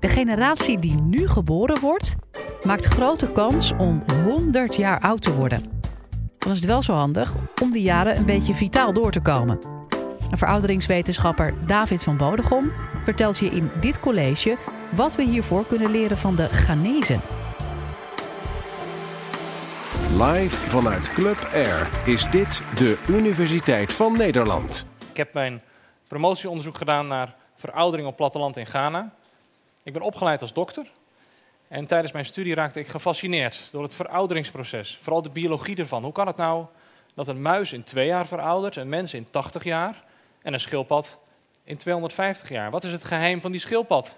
De generatie die nu geboren wordt, maakt grote kans om 100 jaar oud te worden. Dan is het wel zo handig om die jaren een beetje vitaal door te komen. Een verouderingswetenschapper David van Bodegom vertelt je in dit college wat we hiervoor kunnen leren van de Ghanezen. Live vanuit Club Air is dit de Universiteit van Nederland. Ik heb mijn promotieonderzoek gedaan naar veroudering op platteland in Ghana. Ik ben opgeleid als dokter. En tijdens mijn studie raakte ik gefascineerd door het verouderingsproces. Vooral de biologie ervan. Hoe kan het nou dat een muis in twee jaar veroudert, een mens in 80 jaar en een schildpad in 250 jaar? Wat is het geheim van die schildpad?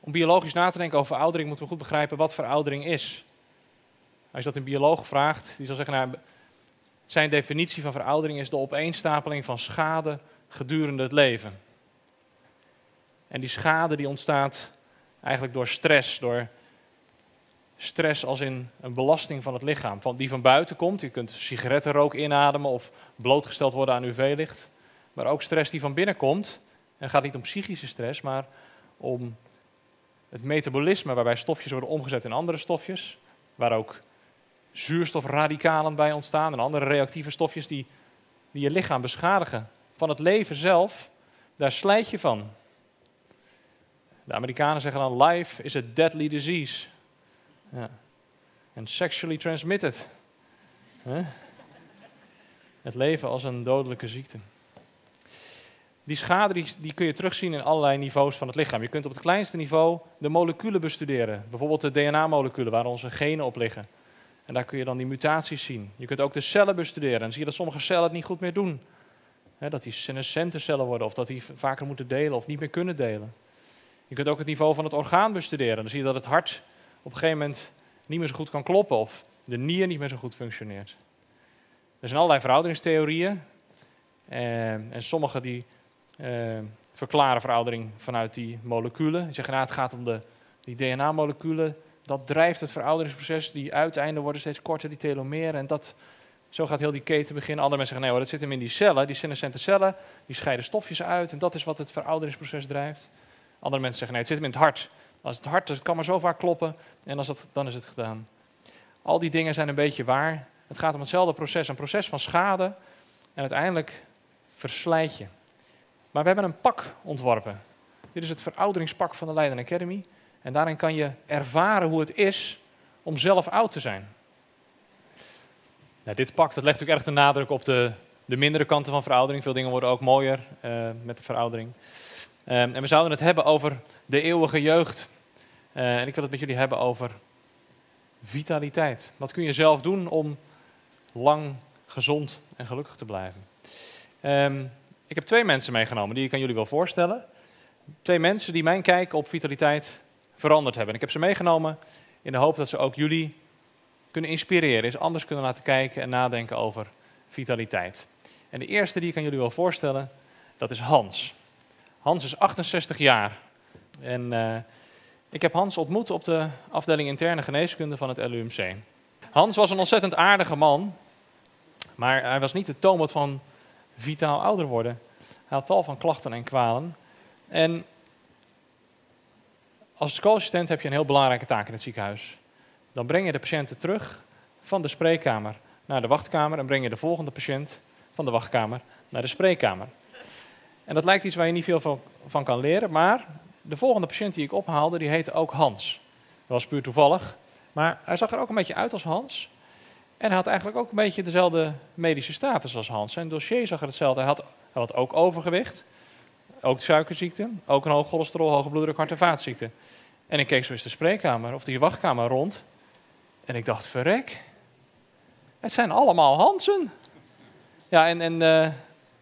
Om biologisch na te denken over veroudering moeten we goed begrijpen wat veroudering is. Als je dat een bioloog vraagt, die zal zeggen, nou, zijn definitie van veroudering is de opeenstapeling van schade gedurende het leven. En die schade die ontstaat eigenlijk door stress, door stress als in een belasting van het lichaam, van, die van buiten komt. Je kunt sigarettenrook inademen of blootgesteld worden aan UV-licht. Maar ook stress die van binnen komt. En gaat niet om psychische stress, maar om het metabolisme waarbij stofjes worden omgezet in andere stofjes. Waar ook zuurstofradicalen bij ontstaan en andere reactieve stofjes die, die je lichaam beschadigen. Van het leven zelf, daar slijt je van. De Amerikanen zeggen dan: life is a deadly disease. Ja. En sexually transmitted. Het leven als een dodelijke ziekte. Die schade die, kun je terugzien in allerlei niveaus van het lichaam. Je kunt op het kleinste niveau de moleculen bestuderen. Bijvoorbeeld de DNA-moleculen waar onze genen op liggen. En daar kun je dan die mutaties zien. Je kunt ook de cellen bestuderen. En zie je dat sommige cellen het niet goed meer doen. dat die senescente cellen worden of dat die vaker moeten delen of niet meer kunnen delen. Je kunt ook het niveau van het orgaan bestuderen. Dan zie je dat het hart op een gegeven moment niet meer zo goed kan kloppen of de nier niet meer zo goed functioneert. Er zijn allerlei verouderingstheorieën. Eh, en sommige die eh, verklaren veroudering vanuit die moleculen. Zeggen, nou, het gaat om de, die DNA-moleculen. Dat drijft het verouderingsproces. Die uiteinden worden steeds korter, die telomeren. En dat, zo gaat heel die keten beginnen. Andere mensen zeggen, nee hoor, dat zit hem in die cellen. Die senescente cellen, die scheiden stofjes uit. En dat is wat het verouderingsproces drijft. Andere mensen zeggen, nee, het zit hem in het hart. Als het hart, het kan maar zo vaak kloppen en als dat, dan is het gedaan. Al die dingen zijn een beetje waar. Het gaat om hetzelfde proces, een proces van schade. En uiteindelijk verslijt je. Maar we hebben een pak ontworpen. Dit is het verouderingspak van de Leiden Academy. En daarin kan je ervaren hoe het is om zelf oud te zijn. Nou, dit pak dat legt natuurlijk erg de nadruk op de, de mindere kanten van veroudering. Veel dingen worden ook mooier uh, met de veroudering. Um, en we zouden het hebben over de eeuwige jeugd. Uh, en ik wil het met jullie hebben over vitaliteit. Wat kun je zelf doen om lang gezond en gelukkig te blijven? Um, ik heb twee mensen meegenomen die ik aan jullie wil voorstellen. Twee mensen die mijn kijk op vitaliteit veranderd hebben. ik heb ze meegenomen in de hoop dat ze ook jullie kunnen inspireren, eens anders kunnen laten kijken en nadenken over vitaliteit. En de eerste die ik aan jullie wil voorstellen, dat is Hans. Hans is 68 jaar. En uh, ik heb Hans ontmoet op de afdeling interne geneeskunde van het LUMC. Hans was een ontzettend aardige man, maar hij was niet de toonbeeld van vitaal ouder worden. Hij had tal van klachten en kwalen. En als schoolassistent heb je een heel belangrijke taak in het ziekenhuis. Dan breng je de patiënten terug van de spreekkamer naar de wachtkamer en breng je de volgende patiënt van de wachtkamer naar de spreekkamer. En dat lijkt iets waar je niet veel van, van kan leren, maar de volgende patiënt die ik ophaalde, die heette ook Hans. Dat was puur toevallig, maar hij zag er ook een beetje uit als Hans. En hij had eigenlijk ook een beetje dezelfde medische status als Hans. Zijn dossier zag er hetzelfde. Hij had, had ook overgewicht, ook suikerziekte, ook een hoog cholesterol, hoge bloeddruk, hart- en vaatziekte. En ik keek zo eens de spreekkamer of die wachtkamer rond. En ik dacht, verrek, het zijn allemaal Hansen. Ja, en, en, uh,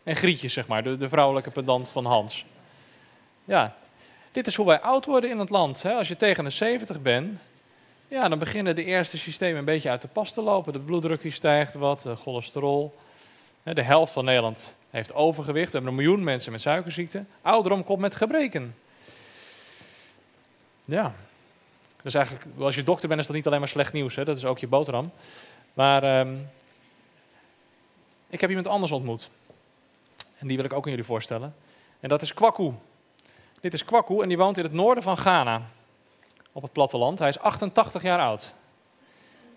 en Grietje, zeg maar, de, vrouwelijke pedant van Hans. Ja, dit is hoe wij oud worden in het land. Hè. Als je tegen de 70 bent, ja, dan beginnen de eerste systemen een beetje uit de pas te lopen. De bloeddruk die stijgt wat, de cholesterol. De helft van Nederland heeft overgewicht. We hebben een miljoen mensen met suikerziekte. Ouderdom komt met gebreken. Ja. Dus eigenlijk, als je dokter bent, is dat niet alleen maar slecht nieuws. Hè? Dat is ook je boterham. Maar um, ik heb iemand anders ontmoet. En die wil ik ook aan jullie voorstellen. En dat is Kwaku. Dit is Kwaku en die woont in het noorden van Ghana, op het platteland. Hij is 88 jaar oud.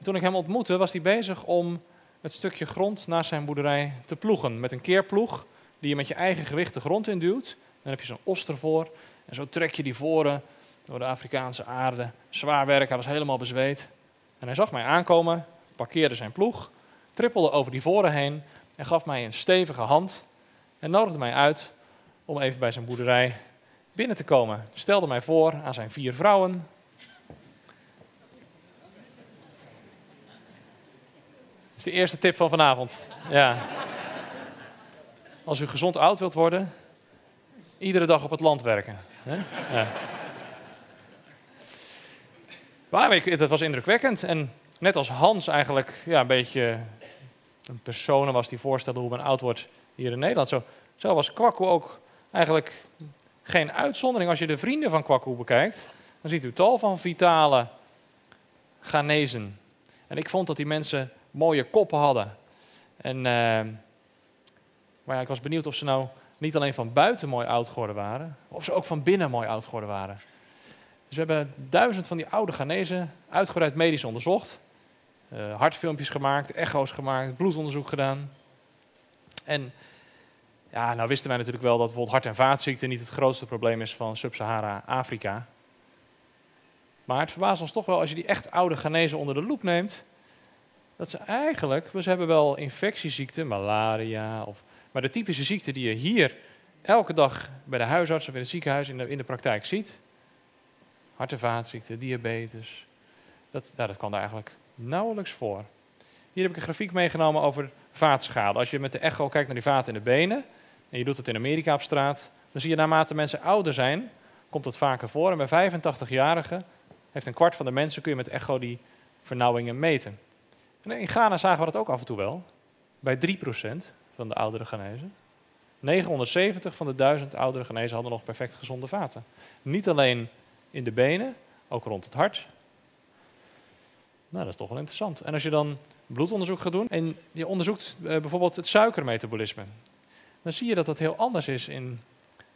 Toen ik hem ontmoette, was hij bezig om het stukje grond naast zijn boerderij te ploegen. Met een keerploeg die je met je eigen gewicht de grond induwt. Dan heb je zo'n os ervoor. En zo trek je die voren door de Afrikaanse aarde. Zwaar werk, hij was helemaal bezweet. En hij zag mij aankomen, parkeerde zijn ploeg, trippelde over die voren heen en gaf mij een stevige hand. En nodigde mij uit om even bij zijn boerderij binnen te komen. Stelde mij voor aan zijn vier vrouwen. Dat is de eerste tip van vanavond. Ja. Als u gezond oud wilt worden, iedere dag op het land werken. Ja. Maar het was indrukwekkend. En net als Hans eigenlijk ja, een beetje een persoon was die voorstelde hoe men oud wordt hier in Nederland. Zo, zo was Kwaku ook eigenlijk geen uitzondering. Als je de vrienden van Kwaku bekijkt, dan ziet u tal van vitale Ghanezen. En ik vond dat die mensen mooie koppen hadden. En, uh, maar ik was benieuwd of ze nou niet alleen van buiten mooi oud geworden waren, of ze ook van binnen mooi oud geworden waren. Dus we hebben duizend van die oude Ghanese uitgebreid medisch onderzocht. Uh, hartfilmpjes gemaakt, echo's gemaakt, bloedonderzoek gedaan. En ja, nou wisten wij natuurlijk wel dat bijvoorbeeld hart- en vaatziekten niet het grootste probleem is van Sub-Sahara-Afrika. Maar het verbaast ons toch wel als je die echt oude Ghanese onder de loep neemt, dat ze eigenlijk, we hebben wel infectieziekten, malaria, of, maar de typische ziekten die je hier elke dag bij de huisarts of in het ziekenhuis in de, in de praktijk ziet, hart- en vaatziekten, diabetes, dat, nou, dat kwam daar eigenlijk nauwelijks voor. Hier heb ik een grafiek meegenomen over vaatschade. Als je met de echo kijkt naar die vaten in de benen, en je doet het in Amerika op straat, dan zie je naarmate mensen ouder zijn, komt dat vaker voor. En bij 85-jarigen heeft een kwart van de mensen kun je met echo die vernauwingen meten. En in Ghana zagen we dat ook af en toe wel, bij 3% van de oudere Ghanese. 970 van de 1000 oudere Ghanese hadden nog perfect gezonde vaten. Niet alleen in de benen, ook rond het hart. Nou, dat is toch wel interessant. En als je dan bloedonderzoek gaat doen en je onderzoekt uh, bijvoorbeeld het suikermetabolisme, dan zie je dat dat heel anders is in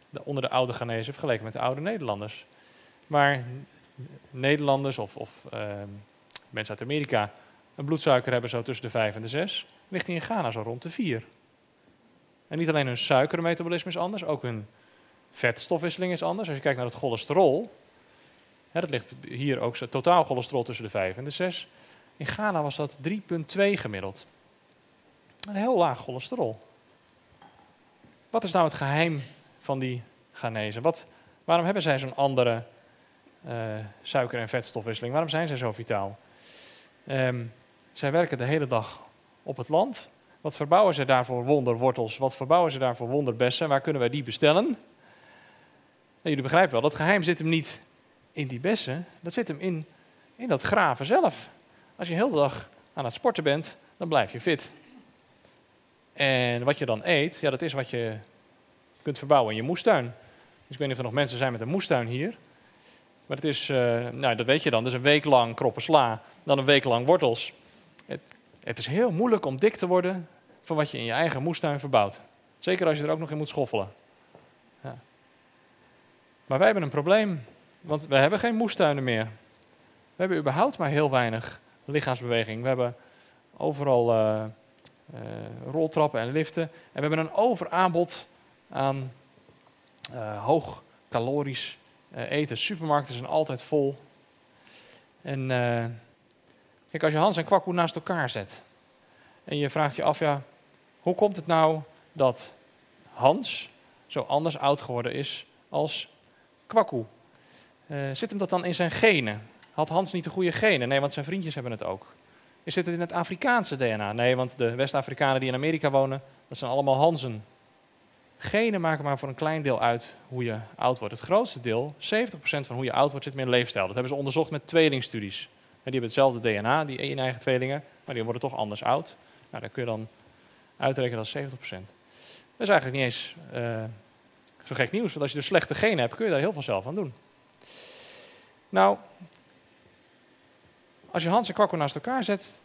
de, onder de oude Ghanese vergeleken met de oude Nederlanders. Maar Nederlanders of, of uh, mensen uit Amerika een bloedsuiker hebben zo tussen de 5 en de 6, ligt die in Ghana zo rond de 4. En niet alleen hun suikermetabolisme is anders, ook hun vetstofwisseling is anders. Als je kijkt naar het cholesterol, hè, dat ligt hier ook totaal cholesterol tussen de 5 en de 6. In Ghana was dat 3,2 gemiddeld. Een heel laag cholesterol. Wat is nou het geheim van die Ghanese? Wat, waarom hebben zij zo'n andere uh, suiker- en vetstofwisseling? Waarom zijn zij zo vitaal? Um, zij werken de hele dag op het land. Wat verbouwen ze daarvoor wonderwortels? Wat verbouwen ze daarvoor wonderbessen? Waar kunnen wij die bestellen? En jullie begrijpen wel, dat geheim zit hem niet in die bessen. Dat zit hem in, in dat graven zelf. Als je heel de dag aan het sporten bent, dan blijf je fit. En wat je dan eet, ja, dat is wat je kunt verbouwen in je moestuin. Dus ik weet niet of er nog mensen zijn met een moestuin hier. Maar het is, uh, nou, dat weet je dan, dus een week lang kroppen sla, dan een week lang wortels. Het, het, is heel moeilijk om dik te worden van wat je in je eigen moestuin verbouwt. Zeker als je er ook nog in moet schoffelen. Ja. Maar wij hebben een probleem, want we hebben geen moestuinen meer. We hebben überhaupt maar heel weinig lichaamsbeweging. We hebben overal uh, uh, roltrappen en liften. En we hebben een overaanbod aan uh, hoog calorisch eten. Supermarkten zijn altijd vol. En kijk, als je Hans en Kwakkoe naast elkaar zet en je vraagt je af, ja, hoe komt het nou dat Hans zo anders oud geworden is als Kwakkoe? zit hem dat dan in zijn genen? Had Hans niet de goede genen? Nee, want zijn vriendjes hebben het ook. Is het in het Afrikaanse DNA? Nee, want de West-Afrikanen die in Amerika wonen, dat zijn allemaal Hansen. Genen maken maar voor een klein deel uit hoe je oud wordt. Het grootste deel, 70% van hoe je oud wordt, zit meer in leefstijl. Dat hebben ze onderzocht met tweelingstudies. Die hebben hetzelfde DNA, die één eigen tweelingen, maar die worden toch anders oud. Nou, dan kun je dan uitrekenen dat 70%. Dat is eigenlijk niet eens uh, zo gek nieuws, want als je dus slechte genen hebt, kun je daar heel veel zelf aan doen. Nou, als je Hans en Kwakko naast elkaar zet,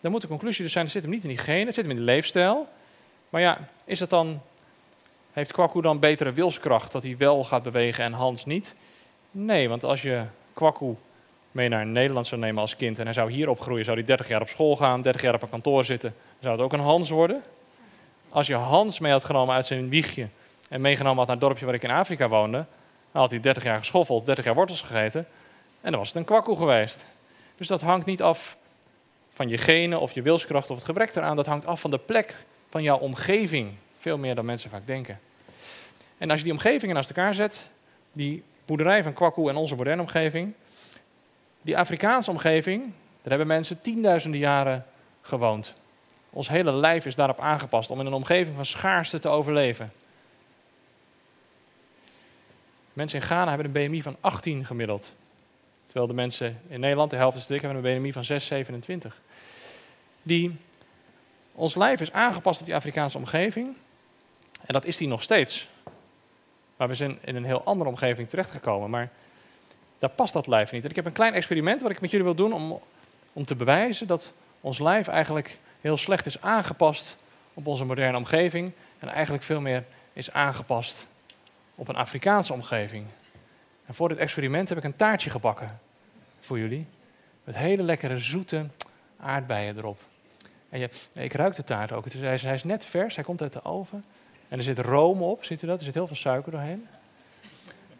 dan moet de conclusie dus zijn, het zit hem niet in die genen, het zit hem in de leefstijl. Maar ja, is dat dan Heeft Kwaku dan betere wilskracht dat hij wel gaat bewegen en Hans niet? Nee, want als je Kwaku mee naar Nederland zou nemen als kind en hij zou hier opgroeien, zou hij 30 jaar op school gaan, 30 jaar op een kantoor zitten, zou het ook een Hans worden. Als je Hans mee had genomen uit zijn wiegje en meegenomen had naar het dorpje waar ik in Afrika woonde, dan had hij 30 jaar geschoffeld, 30 jaar wortels gegeten en dan was het een kwakkoe geweest. Dus dat hangt niet af van je genen of je wilskracht of het gebrek eraan, dat hangt af van de plek van jouw omgeving. Veel meer dan mensen vaak denken. En als je die omgevingen naast elkaar zet, die boerderij van kwakkoe en onze moderne omgeving, die Afrikaanse omgeving, daar hebben mensen tienduizenden jaren gewoond. Ons hele lijf is daarop aangepast om in een omgeving van schaarste te overleven. Mensen in Ghana hebben een BMI van 18 gemiddeld. Terwijl de mensen in Nederland, de helft is dik, hebben een BMI van 6, 27. Die, ons lijf is aangepast op die Afrikaanse omgeving. En dat is die nog steeds. Maar we zijn in een heel andere omgeving terechtgekomen. Maar daar past dat lijf niet. En ik heb een klein experiment wat ik met jullie wil doen om, om te bewijzen dat ons lijf eigenlijk heel slecht is aangepast op onze moderne omgeving. En eigenlijk veel meer is aangepast op een Afrikaanse omgeving. En voor dit experiment heb ik een taartje gebakken voor jullie. Met hele lekkere zoete aardbeien erop. En je, ik ruik de taart ook. Hij is, hij is net vers, hij komt uit de oven. En er zit room op, ziet u dat? Er zit heel veel suiker doorheen.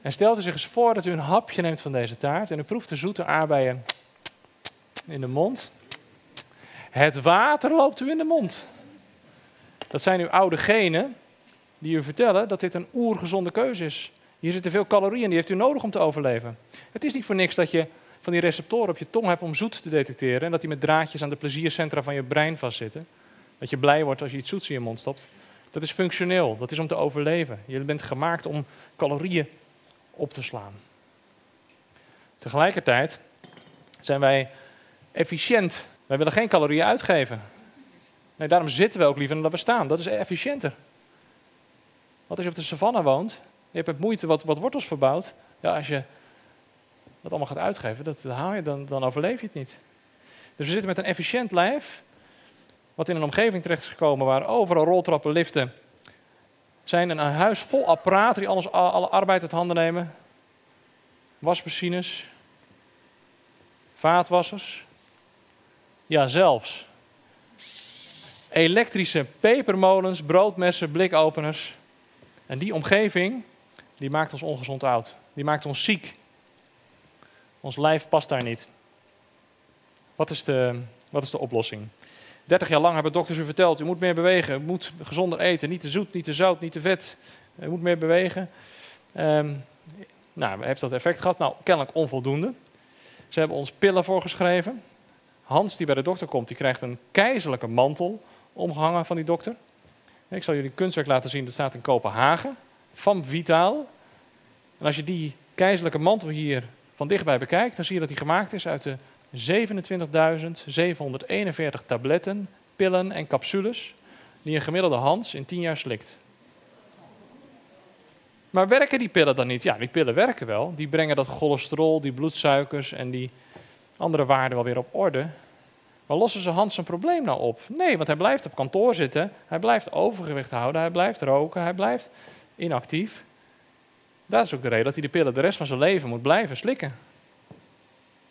En stelt u zich eens voor dat u een hapje neemt van deze taart en u proeft de zoete aardbeien in de mond. Het water loopt u in de mond. Dat zijn uw oude genen die u vertellen dat dit een oergezonde keuze is. Hier zitten veel calorieën die heeft u nodig om te overleven. Het is niet voor niks dat je van die receptoren op je tong hebt om zoet te detecteren en dat die met draadjes aan de pleziercentra van je brein vastzitten. Dat je blij wordt als je iets zoets in je mond stopt. Dat is functioneel, dat is om te overleven. Je bent gemaakt om calorieën op te slaan. Tegelijkertijd zijn wij efficiënt. Wij willen geen calorieën uitgeven. Nee, daarom zitten we ook liever dan dat we staan. Dat is efficiënter. Wat als je op de savanne woont, je hebt moeite wat, wat wortels verbouwd. Ja, als je dat allemaal gaat uitgeven, dat, haal je, dan, dan overleef je het niet. Dus we zitten met een efficiënt lijf, wat in een omgeving terecht is gekomen waar overal roltrappen, liften zijn. Een huis vol apparaten die alles, alle arbeid uit handen nemen. Wasmachines, vaatwassers. Ja, zelfs elektrische pepermolens, broodmessen, blikopeners. En die omgeving, die maakt ons ongezond oud. Die maakt ons ziek. Ons lijf past daar niet. Wat is de, wat is de oplossing? 30 jaar lang hebben dokters u verteld, u moet meer bewegen, u moet gezonder eten, niet te zoet, niet te zout, niet te vet, u moet meer bewegen. Um, nou, heeft dat effect gehad? Nou, kennelijk onvoldoende. Ze hebben ons pillen voorgeschreven. Hans, die bij de dokter komt, die krijgt een keizerlijke mantel omgehangen van die dokter. Ik zal jullie kunstwerk laten zien, dat staat in Kopenhagen, van Vitaal. En als je die keizerlijke mantel hier van dichtbij bekijkt, dan zie je dat die gemaakt is uit de 27.741 tabletten, pillen en capsules die een gemiddelde Hans in 10 jaar slikt. Maar werken die pillen dan niet? Ja, die pillen werken wel. Die brengen dat cholesterol, die bloedsuikers en die andere waarden wel weer op orde. Maar lossen ze Hans zijn probleem nou op? Nee, want hij blijft op kantoor zitten, hij blijft overgewicht houden, hij blijft roken, hij blijft inactief. Dat is ook de reden dat hij de pillen de rest van zijn leven moet blijven slikken.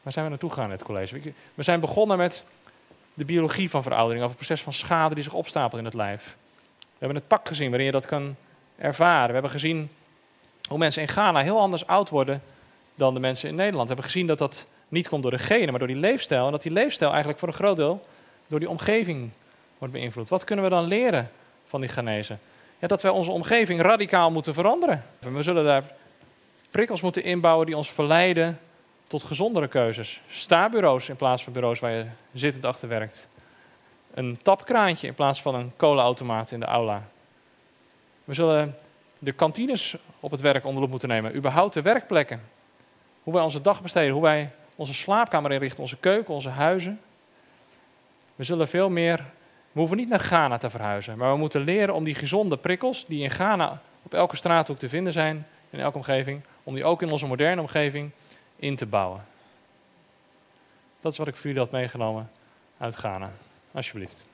Waar zijn we naartoe gegaan in het college? We zijn begonnen met de biologie van veroudering, over het proces van schade die zich opstapelt in het lijf. We hebben het pak gezien waarin je dat kan ervaren. We hebben gezien hoe mensen in Ghana heel anders oud worden dan de mensen in Nederland. We hebben gezien dat dat niet komt door de genen, maar door die leefstijl. En dat die leefstijl eigenlijk voor een groot deel door die omgeving wordt beïnvloed. Wat kunnen we dan leren van die Ghanese? Dat wij onze omgeving radicaal moeten veranderen. We zullen daar prikkels moeten inbouwen die ons verleiden tot gezondere keuzes. Stabureaus in plaats van bureaus waar je zittend achter werkt. Een tapkraantje in plaats van een kolenautomaat in de aula. We zullen de kantines op het werk onder moeten nemen. Überhaupt de werkplekken. Hoe wij onze dag besteden, hoe wij onze slaapkamer inrichten, onze keuken, onze huizen. We zullen veel meer. We hoeven niet naar Ghana te verhuizen, maar we moeten leren om die gezonde prikkels die in Ghana op elke straathoek te vinden zijn, in elke omgeving, om die ook in onze moderne omgeving in te bouwen. Dat is wat ik voor jullie had meegenomen uit Ghana. Alsjeblieft.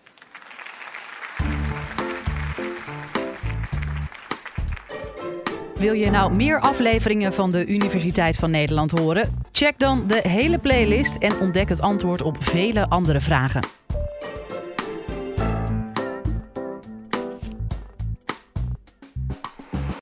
Wil je nou meer afleveringen van de Universiteit van Nederland horen? Check dan de hele playlist en ontdek het antwoord op vele andere vragen.